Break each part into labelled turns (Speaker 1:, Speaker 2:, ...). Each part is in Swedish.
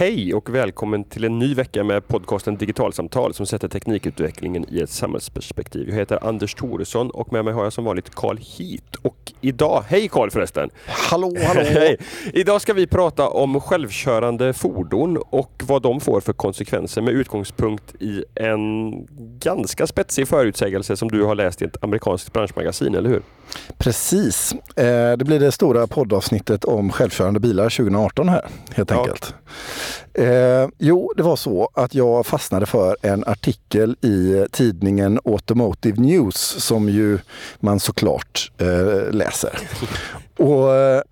Speaker 1: Hej och välkommen till en ny vecka med podcasten Digitalsamtal som sätter teknikutvecklingen i ett samhällsperspektiv. Jag heter Anders Thoresson och med mig har jag som vanligt Carl Heat. Och idag, hej Carl förresten!
Speaker 2: Hallå, hallå!
Speaker 1: Hej! Idag ska vi prata om självkörande fordon och vad de får för konsekvenser med utgångspunkt i en ganska spetsig förutsägelse som du har läst i ett amerikanskt branschmagasin, eller hur?
Speaker 2: Precis. Eh, det blir det stora poddavsnittet om självkörande bilar 2018 här, helt
Speaker 1: Ja.
Speaker 2: enkelt. Eh, jo, det var så att jag fastnade för en artikel i tidningen Automotive News som ju man såklart eh, läser. Och eh,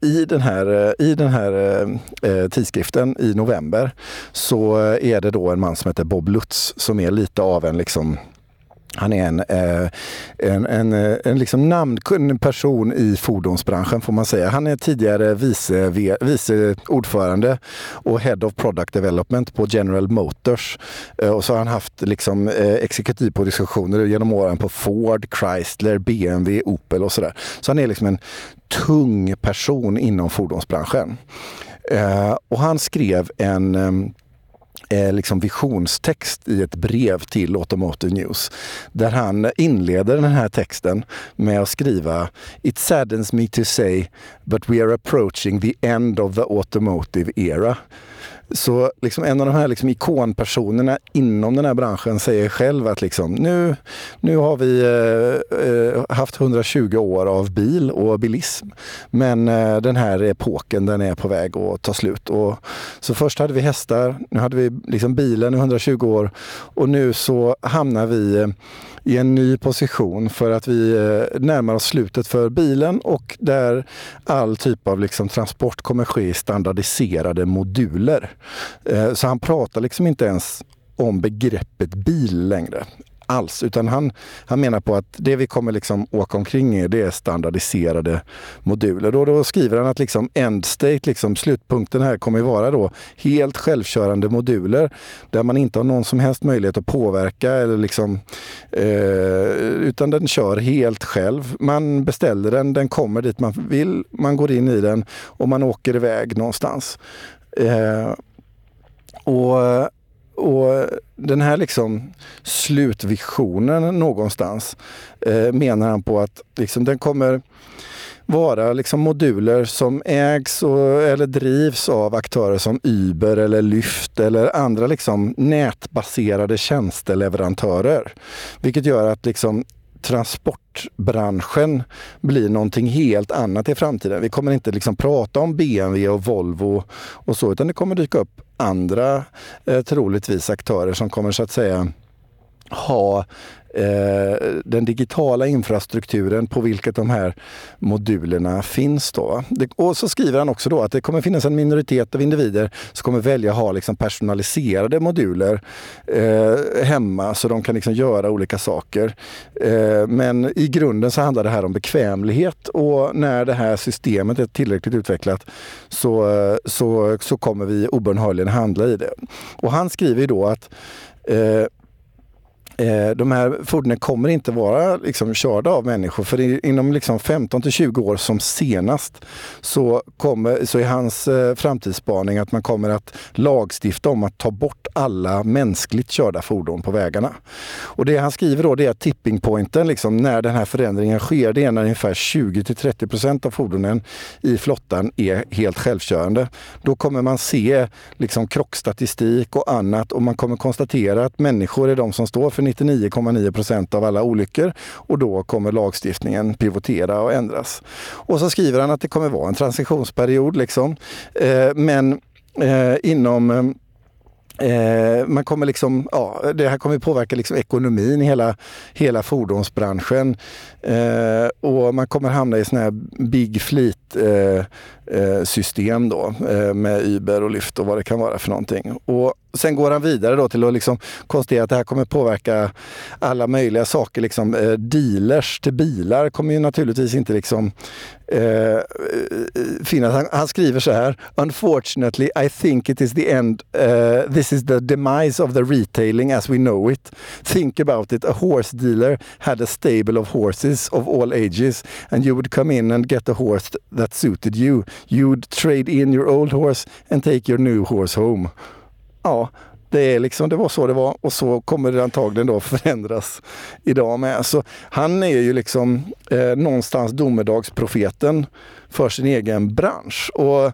Speaker 2: i den här, eh, i den här eh, eh, tidskriften i november så eh, är det då en man som heter Bob Lutz som är lite av en liksom han är en, eh, en, en, eh, en liksom namnkunnig person i fordonsbranschen får man säga. Han är tidigare vice, vice ordförande och Head of Product Development på General Motors. Eh, och så har han haft liksom, exekutivpositioner genom åren på Ford, Chrysler, BMW, Opel och sådär. Så han är liksom en tung person inom fordonsbranschen. Och han skrev en eh, liksom visionstext i ett brev till Automotive News. Där han inleder den här texten med att skriva It saddens me to say but we are approaching the end of the automotive era. Så liksom en av de här liksom ikonpersonerna inom den här branschen säger själv att liksom, nu, nu har vi eh, eh haft 120 år av bil och bilism. Men eh, den här epoken den är på väg att ta slut. Och, så först hade vi hästar, nu hade vi liksom bilen i 120 år och nu så hamnar vi eh, i en ny position för att vi eh, närmar oss slutet för bilen och där all typ av liksom transport kommer ske i standardiserade moduler. Eh, så han pratar liksom inte ens om begreppet bil längre alls, utan han, han menar på att det vi kommer liksom åka omkring i det är standardiserade moduler. Då, då skriver han att liksom end state, liksom slutpunkten här kommer vara då helt självkörande moduler där man inte har någon som helst möjlighet att påverka eller liksom, eh, utan den kör helt själv. Man beställer den, den kommer dit man vill, man går in i den och man åker iväg någonstans. Eh, och, och den här liksom slutvisionen någonstans eh, menar han på att liksom den kommer vara liksom moduler som ägs och, eller drivs av aktörer som Uber eller Lyft eller andra liksom nätbaserade tjänsteleverantörer. Vilket gör att liksom transportbranschen blir någonting helt annat i framtiden. Vi kommer inte liksom prata om BMW och Volvo och så, utan det kommer dyka upp andra eh, troligtvis aktörer som kommer så att säga ha Eh, den digitala infrastrukturen på vilket de här modulerna finns. Då. Och så skriver han också då att det kommer finnas en minoritet av individer som kommer välja att ha liksom personaliserade moduler eh, hemma så de kan liksom göra olika saker. Eh, men i grunden så handlar det här om bekvämlighet och när det här systemet är tillräckligt utvecklat så, så, så kommer vi obönhörligen handla i det. Och han skriver ju då att Eh, Eh, de här fordonen kommer inte vara liksom, körda av människor för inom liksom 15 till 20 år som senast så, kommer, så är hans eh, framtidsspaning att man kommer att lagstifta om att ta bort alla mänskligt körda fordon på vägarna. Och det han skriver då det är att tipping pointen liksom, när den här förändringen sker det är när ungefär 20 till 30 procent av fordonen i flottan är helt självkörande. Då kommer man se liksom, krockstatistik och annat och man kommer konstatera att människor är de som står för 99,9 procent av alla olyckor och då kommer lagstiftningen pivotera och ändras. Och så skriver han att det kommer vara en transitionsperiod liksom. Eh, men eh, inom eh, eh man kommer liksom, ja, det här kommer påverka liksom ekonomin i hela, hela fordonsbranschen. Eh, och man kommer hamna i såna här big fleet eh, eh, system då eh, med Uber och Lyft och vad det kan vara för någonting. Och sen går han vidare då till att liksom konstatera att det här kommer påverka alla möjliga saker. Liksom, eh, dealers till bilar kommer ju naturligtvis inte liksom eh, eh finnas. Han, han, skriver så här. Unfortunately I think it is the end. Uh, this is the demise of the retailing as we know it. Think about it. A horse dealer had a stable of horses of all ages and you would come in and get a horse that suited you. You'd trade in your old horse and take your new horse home. Ja, det, är liksom, det var så det var och så kommer det antagligen då förändras idag med. Så han är ju liksom eh, någonstans domedagsprofeten för sin egen bransch. Och,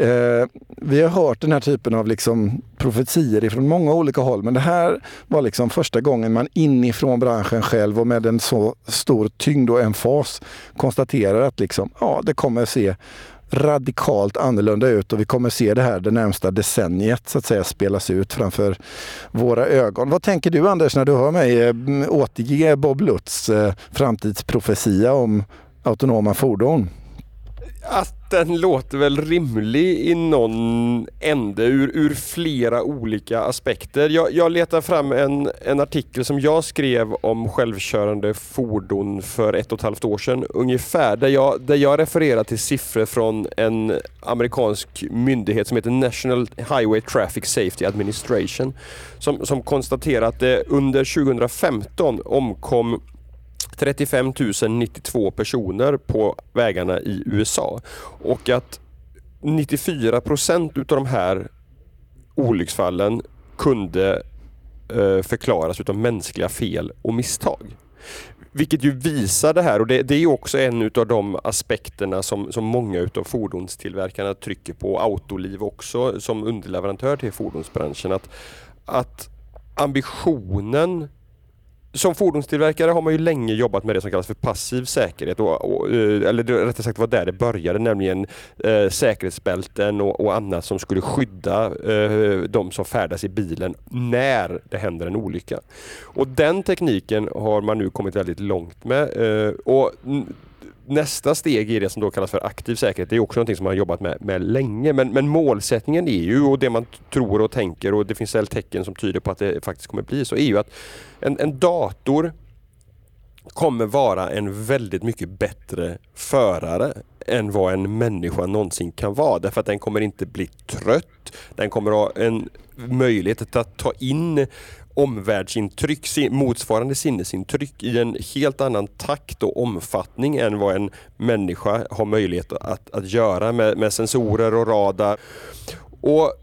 Speaker 2: eh, vi har hört den här typen av liksom profetier från många olika håll men det här var liksom första gången man inifrån branschen själv och med en så stor tyngd och emfas konstaterar att liksom, ja, det kommer se radikalt annorlunda ut och vi kommer se det här det närmsta decenniet så att säga spelas ut framför våra ögon. Vad tänker du Anders när du hör mig eh, återge Bob Lutz eh, framtidsprofetia om autonoma fordon?
Speaker 1: Att den låter väl rimlig i någon ände ur, ur flera olika aspekter. Jag, jag letar fram en, en artikel som jag skrev om självkörande fordon för ett och ett halvt år sedan ungefär. Där jag, där jag refererar till siffror från en amerikansk myndighet som heter National Highway Traffic Safety Administration. Som, som konstaterar att det under 2015 omkom 35 092 personer på vägarna i USA och att 94 procent utav de här olycksfallen kunde eh, förklaras utav mänskliga fel och misstag. Vilket ju visar det här och det, det är också en utav de aspekterna som, som många utav fordonstillverkarna trycker på. Autoliv också som underleverantör till fordonsbranschen. Att, att ambitionen som fordonstillverkare har man ju länge jobbat med det som kallas för passiv säkerhet. Och, och, eh, eller rättare sagt var där det började, nämligen eh, säkerhetsbälten och, och, annat som skulle skydda eh, de som färdas i bilen när det händer en olycka. Och den tekniken har man nu kommit väldigt långt med. Eh, och nästa steg i det som då kallas för aktiv säkerhet, det är också något som man har jobbat med, med länge. Men, men, målsättningen är ju, och det man tror och tänker och det finns väl tecken som tyder på att det faktiskt kommer bli så, är ju att en, en dator kommer vara en väldigt mycket bättre förare än vad en människa någonsin kan vara. Därför att den kommer inte bli trött. Den kommer ha en möjlighet att ta in omvärldsintryck, motsvarande sinnesintryck i en helt annan takt och omfattning än vad en människa har möjlighet att, att göra med, med sensorer och radar. Och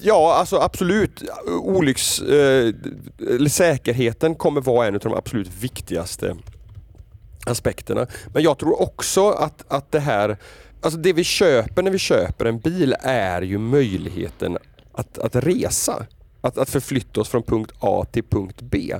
Speaker 1: Ja, alltså absolut. Olycks, eh, säkerheten kommer vara en av de absolut viktigaste aspekterna. Men jag tror också att, att det här, alltså det vi köper när vi köper en bil är ju möjligheten att, att resa att, att förflytta oss från punkt A till punkt B.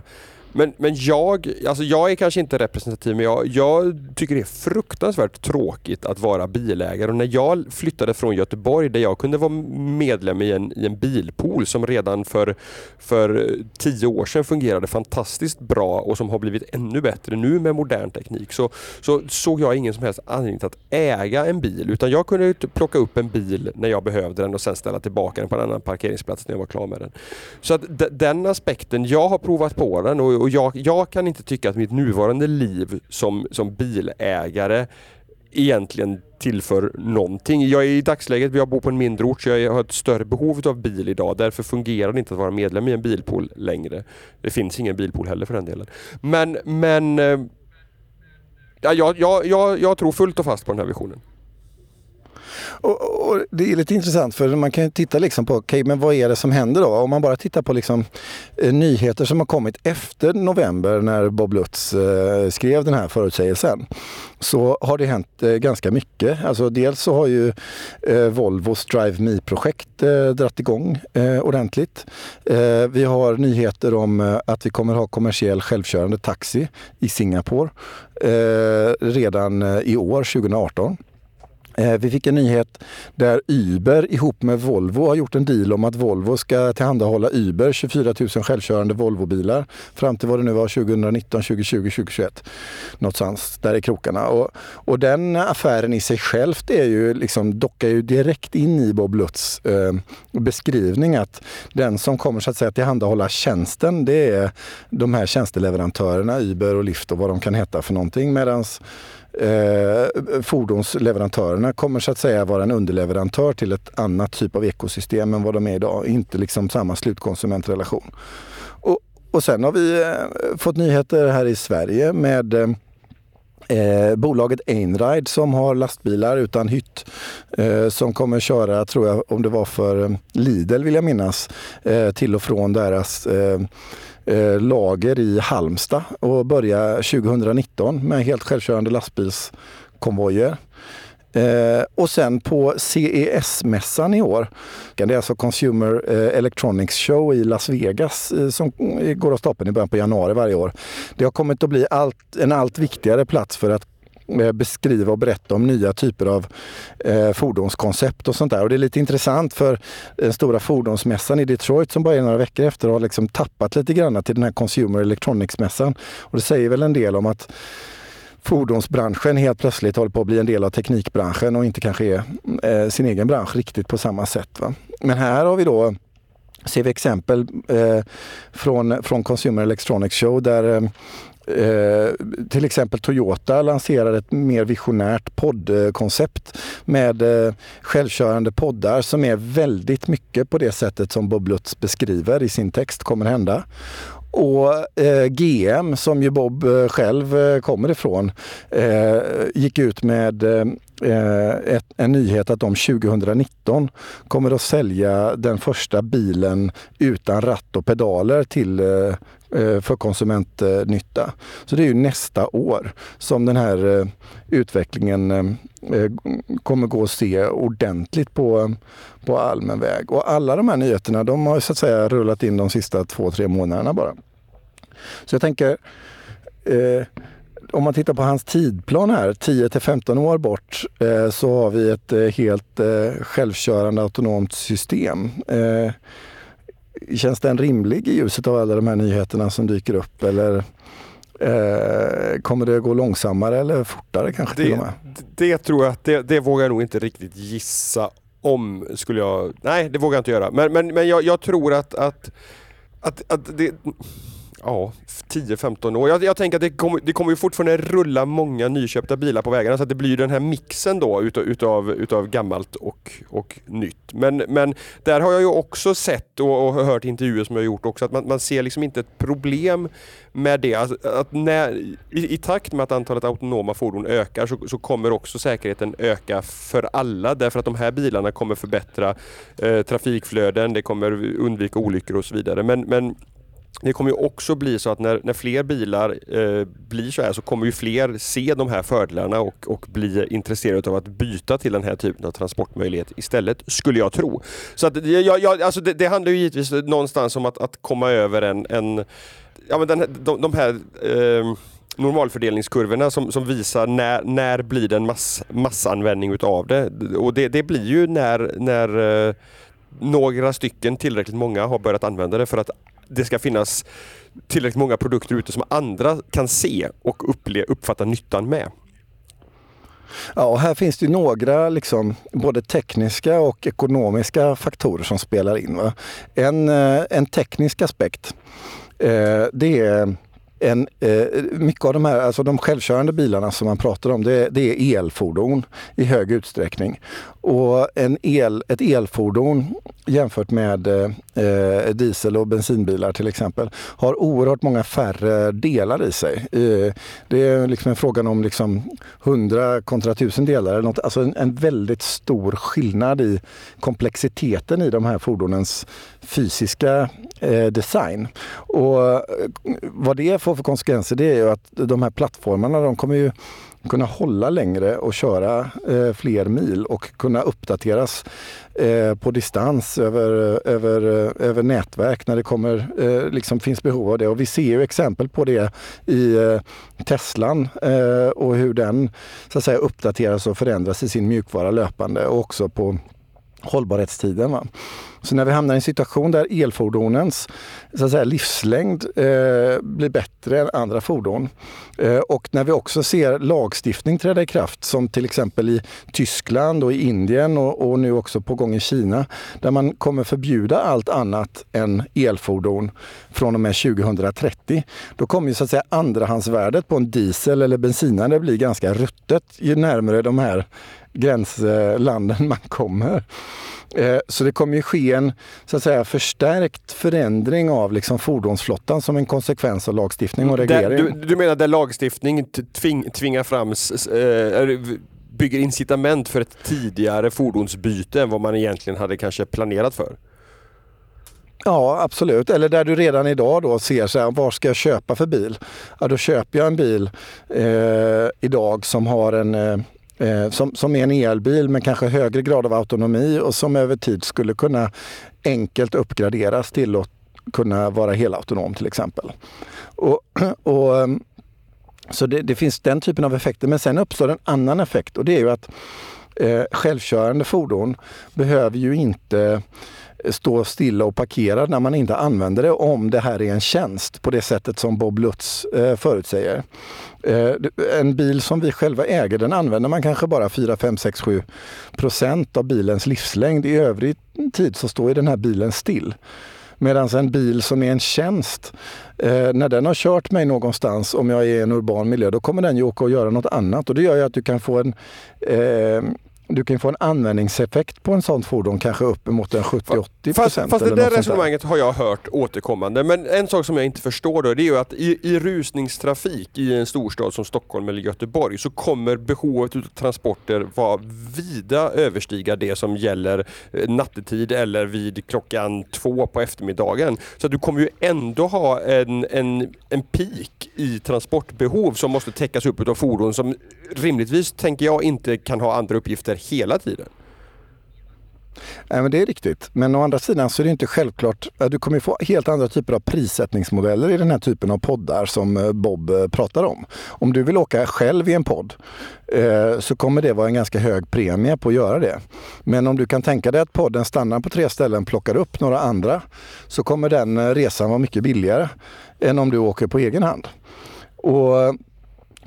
Speaker 1: Men, men jag, alltså jag är kanske inte representativ men jag, jag, tycker det är fruktansvärt tråkigt att vara bilägare. Och när jag flyttade från Göteborg där jag kunde vara medlem i en, i en bilpool som redan för, för tio år sedan fungerade fantastiskt bra och som har blivit ännu bättre nu med modern teknik så, så såg jag ingen som helst anledning till att äga en bil utan jag kunde plocka upp en bil när jag behövde den och sen ställa tillbaka den på en annan parkeringsplats när jag var klar med den. Så att den aspekten, jag har provat på den och och jag, jag kan inte tycka att mitt nuvarande liv som, som bilägare egentligen tillför någonting. Jag är i dagsläget, jag bor på en mindre ort så jag har ett större behov av bil idag. Därför fungerar det inte att vara medlem i en bilpool längre. Det finns ingen bilpool heller för den delen. Men, men eh, ja, jag, jag, jag tror fullt och fast på den här visionen.
Speaker 2: Och, och, det är lite intressant för man kan ju titta liksom på, okay, men vad är det som händer då? Om man bara tittar på liksom, eh, nyheter som har kommit efter november när Bob Lutz eh, skrev den här förutsägelsen så har det hänt eh, ganska mycket. Alltså dels så har ju eh, Volvos Drive Me-projekt eh, dratt igång eh, ordentligt. Eh, vi har nyheter om eh, att vi kommer ha kommersiell självkörande taxi i Singapore eh, redan eh, i år, 2018. Eh, vi fick en nyhet där Uber ihop med Volvo har gjort en deal om att Volvo ska tillhandahålla Uber 24 000 självkörande Volvobilar fram till vad det nu var 2019, 2020, 2021. Någonstans där i krokarna. Och, och den affären i sig själv är ju liksom, dockar ju direkt in i Bob Lutz eh, beskrivning att den som kommer så att säga tillhandahålla tjänsten det är de här tjänsteleverantörerna Uber och Lyft och vad de kan heta för någonting. Medans eh, fordonsleverantörerna kommer så att säga vara en underleverantör till ett annat typ av ekosystem än vad de är idag. Inte liksom samma slutkonsumentrelation. Och, och sen har vi eh, fått nyheter här i Sverige med eh, Eh, bolaget Einride som har lastbilar utan hytt eh, som kommer köra, tror jag, om det var för Lidl vill jag minnas, eh, till och från deras eh, eh, lager i Halmstad och börja 2019 med helt självkörande lastbilskonvojer. Eh, och sen på CES-mässan i år, det är alltså Consumer eh, Electronics Show i Las Vegas eh, som går av stapeln i början på januari varje år. Det har kommit att bli allt, en allt viktigare plats för att beskriva och berätta om nya typer av eh, fordonskoncept och sånt där. Och det är lite intressant för den stora fordonsmässan i Detroit som bara är några veckor efter har liksom tappat lite grann till den här Consumer Electronics-mässan. Och det säger väl en del om att fordonsbranschen helt plötsligt håller på att bli en del av teknikbranschen och inte kanske är eh, sin egen bransch riktigt på samma sätt. Va? Men här har vi då ser vi exempel eh, från, från Consumer Electronics Show där eh, eh, till exempel Toyota lanserar ett mer visionärt poddkoncept med eh, självkörande poddar som är väldigt mycket på det sättet som Bob Lutz beskriver i sin text kommer hända. Och eh, GM, som ju Bob eh, själv eh, kommer ifrån, eh, gick ut med eh, eh ett, en nyhet att de 2019 kommer att sälja den första bilen utan ratt och pedaler till eh, Eh, för konsumentnytta. Så det är ju nästa år som den här eh, utvecklingen eh, kommer gå att se ordentligt på, på allmän väg. Och alla de här nyheterna de har så att säga rullat in de sista två, tre månaderna bara. Så jag tänker, eh, om man tittar på hans tidplan här, 10 till 15 år bort, eh, så har vi ett eh, helt eh, självkörande autonomt system. Känns den rimlig i ljuset av alla de här nyheterna som dyker upp? Eller eh, kommer det gå långsammare eller fortare kanske
Speaker 1: det,
Speaker 2: till och med?
Speaker 1: Det tror jag, det, det vågar jag nog inte riktigt gissa om skulle jag... Nej, det vågar jag inte göra. Men, men, men jag, jag tror att, att, att, att det ja, 10-15 år. Jag, jag, tänker att det kommer, det kommer ju fortfarande rulla många nyköpta bilar på vägarna så att det blir den här mixen då utav, utav, utav gammalt och, och nytt. Men, men där har jag ju också sett och, och hört intervjuer som jag gjort också att man, man ser liksom inte ett problem med det. Alltså, att när, i, i, takt med att antalet autonoma fordon ökar så, så, kommer också säkerheten öka för alla därför att de här bilarna kommer förbättra eh, trafikflöden, det kommer undvika olyckor och så vidare. Men, men det kommer ju också bli så att när, när fler bilar eh, blir så här så kommer ju fler se de här fördelarna och, och bli intresserade av att byta till den här typen av transportmöjlighet istället, skulle jag tro. Så att, jag, jag, alltså det, det, handlar ju givetvis någonstans om att, att komma över en, en ja, men den, de, de här eh, normalfördelningskurvorna som, som visar när, när blir det en mass, massanvändning utav det. Och det, det blir ju när, när eh, några stycken, tillräckligt många, har börjat använda det för att det ska finnas tillräckligt många produkter ute som andra kan se och upple uppfatta nyttan med.
Speaker 2: Ja, och här finns det några liksom, både tekniska och ekonomiska faktorer som spelar in. Va? En, eh, en teknisk aspekt, eh, det är en, eh, mycket av de här, alltså de självkörande bilarna som man pratar om, det, det är elfordon i hög utsträckning. Och en el, ett elfordon jämfört med eh, diesel och bensinbilar till exempel har oerhört många färre delar i sig. Eh, det är liksom en fråga om liksom 100 kontra 1000 delar. Eller något, alltså en, en, väldigt stor skillnad i komplexiteten i de här fordonens fysiska eh, design. Och eh, vad det får för konsekvenser det är ju att de här plattformarna de kommer ju kunna hålla längre och köra eh, fler mil och kunna uppdateras eh, på distans över, över, över nätverk när det kommer, eh, liksom finns behov av det. Och vi ser ju exempel på det i eh, Teslan eh, och hur den så att säga, uppdateras och förändras i sin mjukvara löpande och också på hållbarhetstiden. Va? Så när vi hamnar i en situation där elfordonens så att säga, livslängd eh, blir bättre än andra fordon eh, och när vi också ser lagstiftning träda i kraft som till exempel i Tyskland och i Indien och, och nu också på gång i Kina där man kommer förbjuda allt annat än elfordon från och med 2030. Då kommer ju så att säga andrahandsvärdet på en diesel eller bensinare bli ganska ruttet ju närmare de här gränslanden man kommer. Eh, så det kommer ju ske en så att säga, förstärkt förändring av liksom fordonsflottan som en konsekvens av lagstiftning och reglering.
Speaker 1: du, du menar där lagstiftning tving, tvingar fram, äh, bygger incitament för ett tidigare fordonsbyte än vad man egentligen hade kanske planerat för?
Speaker 2: Ja, absolut. Eller där du redan idag då ser så här, vad ska jag köpa för bil? Ja, då köper jag en bil eh, idag som har en eh, eh, som, som är en elbil med kanske högre grad av autonomi och som över tid skulle kunna enkelt uppgraderas till att kunna vara helautonom till exempel. Och, och ehm, så det, det, finns den typen av effekter. Men sen uppstår en annan effekt och det är ju att eh, självkörande fordon behöver ju inte stå stilla och parkera när man inte använder det om det här är en tjänst på det sättet som Bob Lutz eh, förutsäger. Eh, en bil som vi själva äger den använder man kanske bara 4, 5, 6, 7 procent av bilens livslängd. I övrig tid så står den här bilen still. Medan en bil som är en tjänst, eh, när den har kört mig någonstans, om jag är i en urban miljö, då kommer den ju åka och göra något annat. Och det gör ju att du kan få en eh, du kan få en användningseffekt på en sån fordon kanske uppemot en 70-80
Speaker 1: Fast, fast det där resonemanget har jag hört återkommande. Men en sak som jag inte förstår då, det är ju att i, i rusningstrafik i en storstad som Stockholm eller Göteborg så kommer behovet av transporter vara vida överstiga det som gäller eh, nattetid eller vid klockan två på eftermiddagen. Så du kommer ju ändå ha en, en, en peak i transportbehov som måste täckas upp av fordon som rimligtvis, tänker jag, inte kan ha andra uppgifter hela tiden.
Speaker 2: Nej, men det är riktigt. Men å andra sidan så är det inte självklart. Du kommer få helt andra typer av prissättningsmodeller i den här typen av poddar som eh, Bob eh, pratar om. Om du vill åka själv i en podd eh, så kommer det vara en ganska hög premie på att göra det. Men om du kan tänka dig att podden stannar på tre ställen, plockar upp några andra, så kommer den resan vara mycket billigare än om du åker på egen hand. Och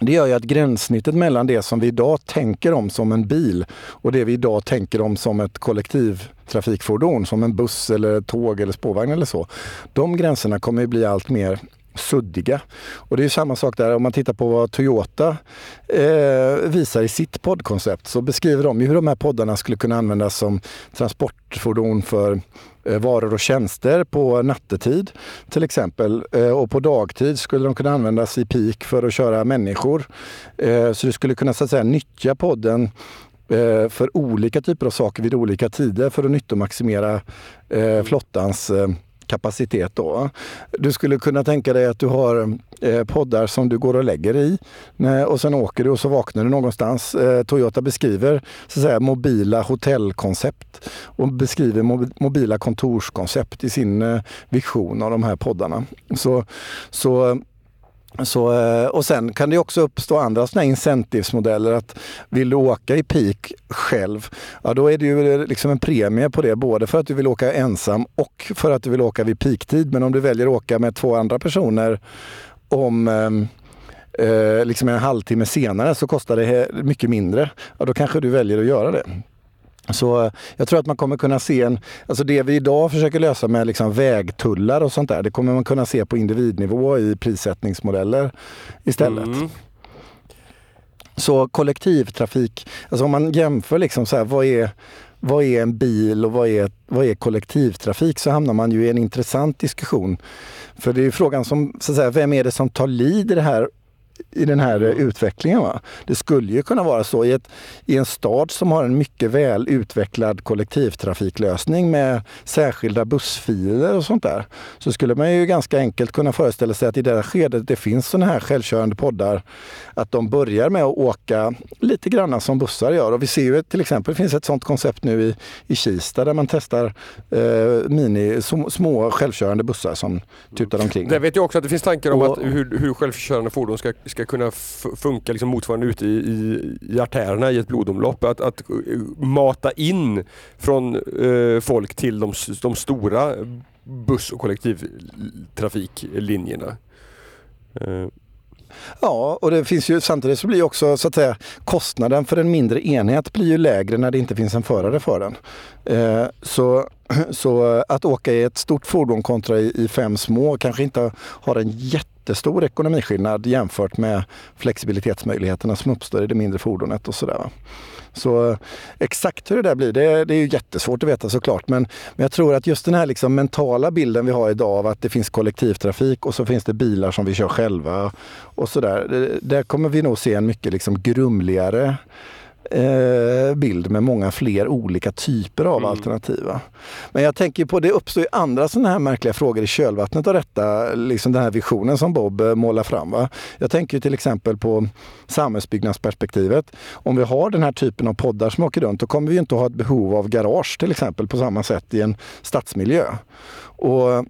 Speaker 2: det gör ju att gränssnittet mellan det som vi idag tänker om som en bil och det vi idag tänker om som ett kollektivtrafikfordon, som en buss eller tåg eller spårvagn eller så. De gränserna kommer ju bli allt mer suddiga. Och det är samma sak där om man tittar på vad Toyota eh, visar i sitt poddkoncept så beskriver de hur de här poddarna skulle kunna användas som transportfordon för Eh, varor och tjänster på nattetid till exempel. Eh, och på dagtid skulle de kunna användas i peak för att köra människor. Eh, så du skulle kunna så att säga nyttja podden för olika typer av saker vid olika tider för att nyttomaximera flottans kapacitet. Då. Du skulle kunna tänka dig att du har eh, poddar som du går och lägger i eh, och sen åker du och så vaknar du någonstans. Eh, Toyota beskriver så att säga, mobila hotellkoncept och beskriver mobila kontorskoncept i sin vision av de här poddarna. Så, så så, eh, och sen kan det också uppstå andra såna incentivsmodeller. Att vill du åka i peak själv, ja då är det ju liksom en premie på det. Både för att du vill åka ensam och för att du vill åka vid peaktid. Men om du väljer att åka med två andra personer om eh, eh liksom en halvtimme senare så kostar det mycket mindre. Ja, då kanske du väljer att göra det. Så eh, jag tror att man kommer kunna se en, alltså det vi idag försöker lösa med liksom vägtullar och sånt där, det kommer man kunna se på individnivå i prissättningsmodeller istället. Mm. Så kollektivtrafik, alltså om man jämför liksom så här, vad är, vad är en bil och vad är, vad är kollektivtrafik så hamnar man ju i en intressant diskussion. För det är frågan som, så att säga, vem är det som tar lid i det här i den här mm. utvecklingen. Va? Det skulle ju kunna vara så i, ett, i en stad som har en mycket väl utvecklad kollektivtrafiklösning med särskilda bussfiler och sånt där. Så skulle man ju ganska enkelt kunna föreställa sig att i det här skedet det finns sådana här självkörande poddar. Att de börjar med att åka lite grann som bussar gör. Och vi ser ju till exempel, det finns ett sådant koncept nu i, i Kista där man testar eh, mini, små självkörande bussar som tutar omkring.
Speaker 1: Det vet jag också att det finns tankar om och, att hur, hur självkörande fordon ska, ska kunna funka liksom motsvarande ute i, i, i artärerna i ett blodomlopp. Att, att eh, mata in från eh, folk till de, de stora buss och kollektivtrafiklinjerna.
Speaker 2: Eh. Ja, och det finns ju samtidigt så blir också så att säga kostnaden för en mindre enhet blir ju lägre när det inte finns en förare för den. Eh, så, så att åka i ett stort fordon kontra i, i fem små kanske inte har en jättestor ekonomiskillnad jämfört med flexibilitetsmöjligheterna som uppstår i det mindre fordonet och sådär. Så eh, exakt hur det där blir, det, det är ju jättesvårt att veta såklart. Men, men jag tror att just den här liksom mentala bilden vi har idag av att det finns kollektivtrafik och så finns det bilar som vi kör själva och sådär. Där kommer vi nog se en mycket liksom grumligare eh, bild med många fler olika typer av mm. alternativa. Men jag tänker på, det uppstår ju andra sådana här märkliga frågor i kölvattnet av detta, liksom den här visionen som Bob eh, målar fram. Va? Jag tänker till exempel på samhällsbyggnadsperspektivet. Om vi har den här typen av poddar som åker runt, då kommer vi inte att ha ett behov av garage till exempel på samma sätt i en stadsmiljö. Och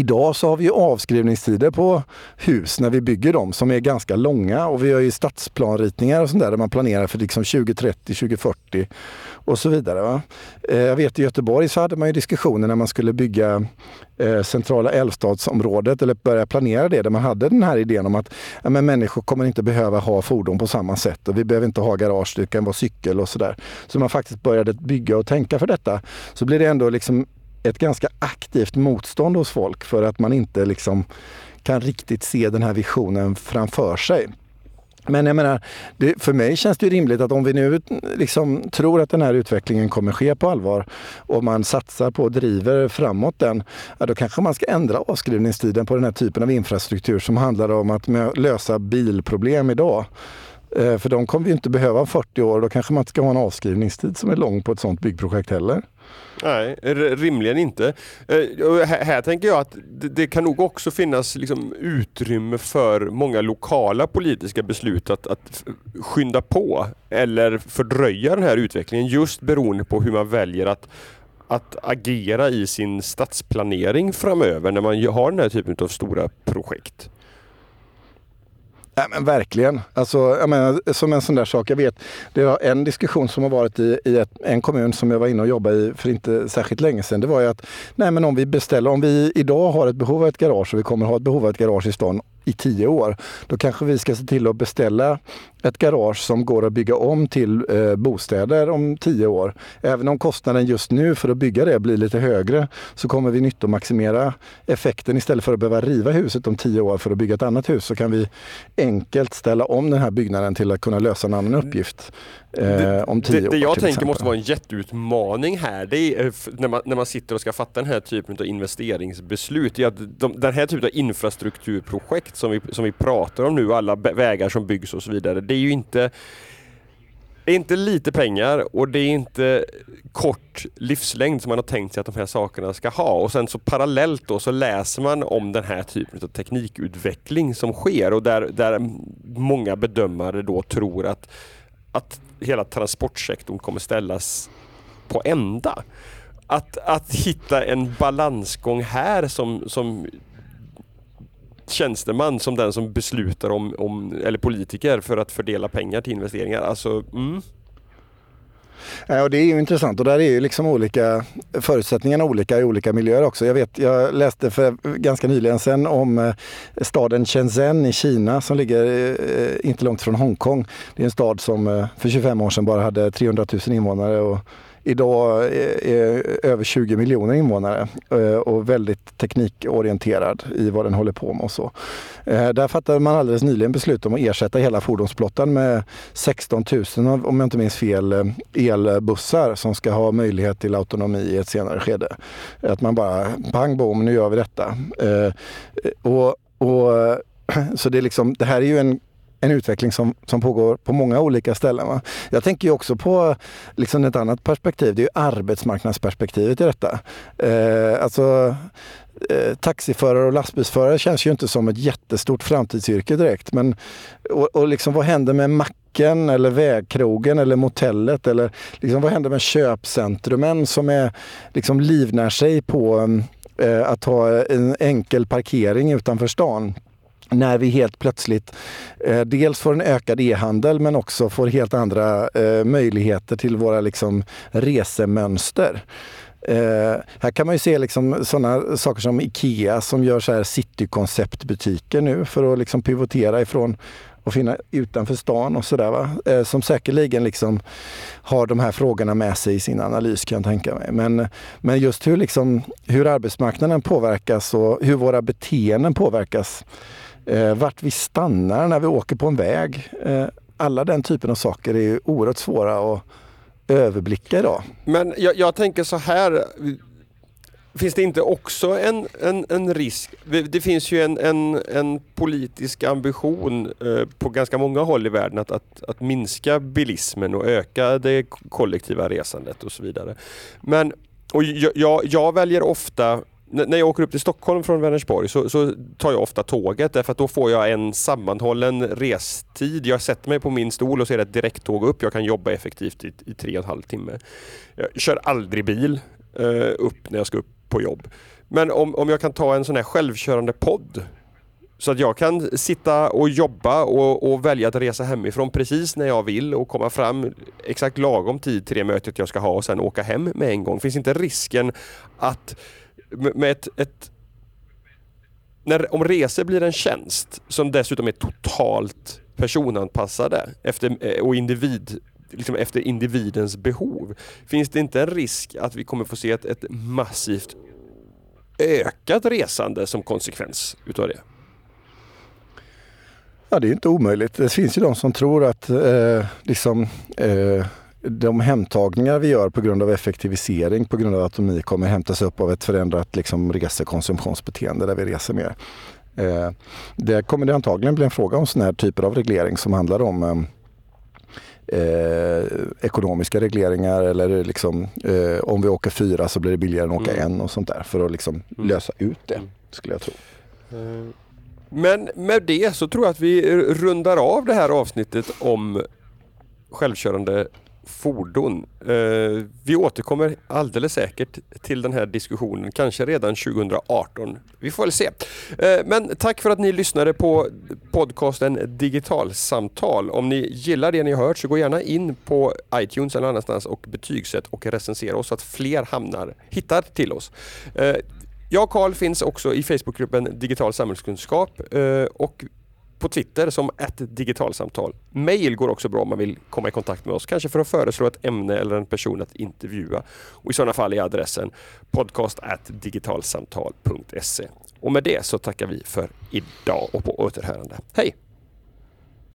Speaker 2: Idag så har vi avskrivningstider på hus när vi bygger dem som är ganska långa och vi har ju stadsplanritningar och sånt där, där man planerar för liksom 2030, 2040 och så vidare. Va? Eh, jag vet i Göteborg så hade man ju diskussioner när man skulle bygga eh, centrala Älvstadsområdet eller börja planera det där man hade den här idén om att ja, men människor kommer inte behöva ha fordon på samma sätt och vi behöver inte ha garage, det kan vara cykel och sådär. Så man faktiskt började bygga och tänka för detta så blir det ändå liksom ett ganska aktivt motstånd hos folk för att man inte liksom kan riktigt se den här visionen framför sig. Men jag menar, det, för mig känns det rimligt att om vi nu liksom tror att den här utvecklingen kommer ske på allvar och man satsar på och driver framåt den, ja, då kanske man ska ändra avskrivningstiden på den här typen av infrastruktur som handlar om att lösa bilproblem idag. Eh, för de kommer vi inte behöva 40 år. Då kanske man inte ska ha en avskrivningstid som är lång på ett sådant byggprojekt heller.
Speaker 1: Nej, rimligen inte. Eh, här, tänker jag att det, kan nog också finnas liksom utrymme för många lokala politiska beslut att, att skynda på eller fördröja den här utvecklingen just beroende på hur man väljer att att agera i sin stadsplanering framöver när man har den här typen av stora projekt.
Speaker 2: Ja, men verkligen. Alltså, jag menar, som en sån där sak. Jag vet, det var en diskussion som har varit i, i ett, en kommun som jag var inne och jobbade i för inte särskilt länge sedan. Det var ju att nej, men om vi beställer, om vi idag har ett behov av ett garage och vi kommer ha ett behov av ett garage i stan i tio år. Då kanske vi ska se till att beställa ett garage som går att bygga om till eh, bostäder om tio år. Även om kostnaden just nu för att bygga det blir lite högre så kommer vi nyttomaximera effekten istället för att behöva riva huset om tio år för att bygga ett annat hus så kan vi enkelt ställa om den här byggnaden till att kunna lösa en annan uppgift eh, om tio
Speaker 1: det,
Speaker 2: år.
Speaker 1: Det jag tänker exempel. måste vara en jätteutmaning här, det är eh, när man, när man sitter och ska fatta den här typen av investeringsbeslut, är att de, den här typen av infrastrukturprojekt som vi, som vi pratar om nu, alla vägar som byggs och så vidare, det är ju inte det är inte lite pengar och det är inte kort livslängd som man har tänkt sig att de här sakerna ska ha. Och sen så parallellt då så läser man om den här typen av teknikutveckling som sker och där, där många bedömare då tror att, att hela transportsektorn kommer ställas på ända. Att, att hitta en balansgång här som, som tjänsteman som den som beslutar om, om, eller politiker för att fördela pengar till investeringar. Alltså, mm.
Speaker 2: Ja, och det är ju intressant och där är ju liksom olika förutsättningarna olika i olika miljöer också. Jag vet, jag läste för ganska nyligen sen om eh, staden Shenzhen i Kina som ligger eh, inte långt från Hongkong. Det är en stad som för 25 år sedan bara hade 300 000 invånare och idag är över 20 miljoner invånare eh, och väldigt teknikorienterad i vad den håller på med och så. Eh, där fattade man alldeles nyligen beslut om att ersätta hela fordonsflottan med 16 000, om jag inte minns fel, eh, elbussar som ska ha möjlighet till autonomi i ett senare skede. Att man bara, pang bom, nu gör vi detta. Och, och, så det, är liksom, det här är ju en en utveckling som, som pågår på många olika ställen. Va? Jag tänker ju också på liksom ett annat perspektiv, det är ju arbetsmarknadsperspektivet i detta. Eh, alltså eh, taxiförare och lastbilsförare känns ju inte som ett jättestort framtidsyrke direkt. Men, och, och liksom, vad händer med macken eller vägkrogen eller motellet? Eller liksom, vad händer med köpcentrumen som är, liksom, livnär sig på eh, att ha en enkel parkering utanför stan? När vi helt plötsligt eh, dels får en ökad e-handel men också får helt andra eh, möjligheter till våra liksom, resemönster. Eh, här kan man ju se liksom sådana saker som Ikea som gör så här citykonceptbutiker nu för att liksom pivotera ifrån att finna utanför stan och sådär. Eh, som säkerligen liksom har de här frågorna med sig i sin analys kan jag tänka mig. Men, men just hur, liksom, hur arbetsmarknaden påverkas och hur våra beteenden påverkas eh, vart vi stannar när vi åker på en väg. Eh, alla den typen av saker är oerhört svåra att överblicka idag.
Speaker 1: Men jag, jag tänker så här. Finns det inte också en, en, en risk? Det finns ju en, en, en politisk ambition eh, på ganska många håll i världen att, att, att minska bilismen och öka det kollektiva resandet och så vidare. Men och jag, jag väljer ofta när jag åker upp till Stockholm från Vänersborg så, så, tar jag ofta tåget därför att då får jag en sammanhållen restid. Jag sätter mig på min stol och ser ett direkttåg upp. Jag kan jobba effektivt i, i tre och en halv timme. Jag kör aldrig bil eh, upp när jag ska upp på jobb. Men om, om jag kan ta en sån här självkörande podd så att jag kan sitta och jobba och, och, välja att resa hemifrån precis när jag vill och komma fram exakt lagom tid till det mötet jag ska ha och sen åka hem med en gång. Finns inte risken att med ett, ett när, om resor blir en tjänst som dessutom är totalt personanpassade efter, eh, och individ, liksom efter individens behov. Finns det inte en risk att vi kommer få se ett, ett massivt ökat resande som konsekvens utav det?
Speaker 2: Ja, det är inte omöjligt. Det finns ju de som tror att eh, liksom, eh, de hemtagningar vi gör på grund av effektivisering, på grund av autonomi kommer hämtas upp av ett förändrat liksom, resekonsumtionsbeteende där vi reser mer. Eh, det kommer det antagligen bli en fråga om sådana här typer av reglering som handlar om eh, eh, ekonomiska regleringar eller liksom, eh, om vi åker fyra så blir det billigare än att åka mm. en och sånt där för att liksom mm. lösa ut det, mm. skulle jag tro.
Speaker 1: Eh, men med det så tror jag att vi rundar av det här avsnittet om självkörande fordon. Eh, vi återkommer alldeles säkert till den här diskussionen, kanske redan 2018. Vi får väl se. Eh, men tack för att ni lyssnade på podcasten Digitalsamtal. Om ni gillar det ni har hört så gå gärna in på iTunes eller annanstans och betygsätt och recensera oss så att fler hamnar, hittar till oss. Eh, jag och Karl finns också i Facebookgruppen Digital samhällskunskap eh, och på Twitter som ett digitalsamtal. Mail går också bra om man vill komma i kontakt med oss, kanske för att föreslå ett ämne eller en person att intervjua. Och I sådana fall är adressen podcast@digitalsamtal.se. Och med det så tackar vi för idag och på återhörande. Hej!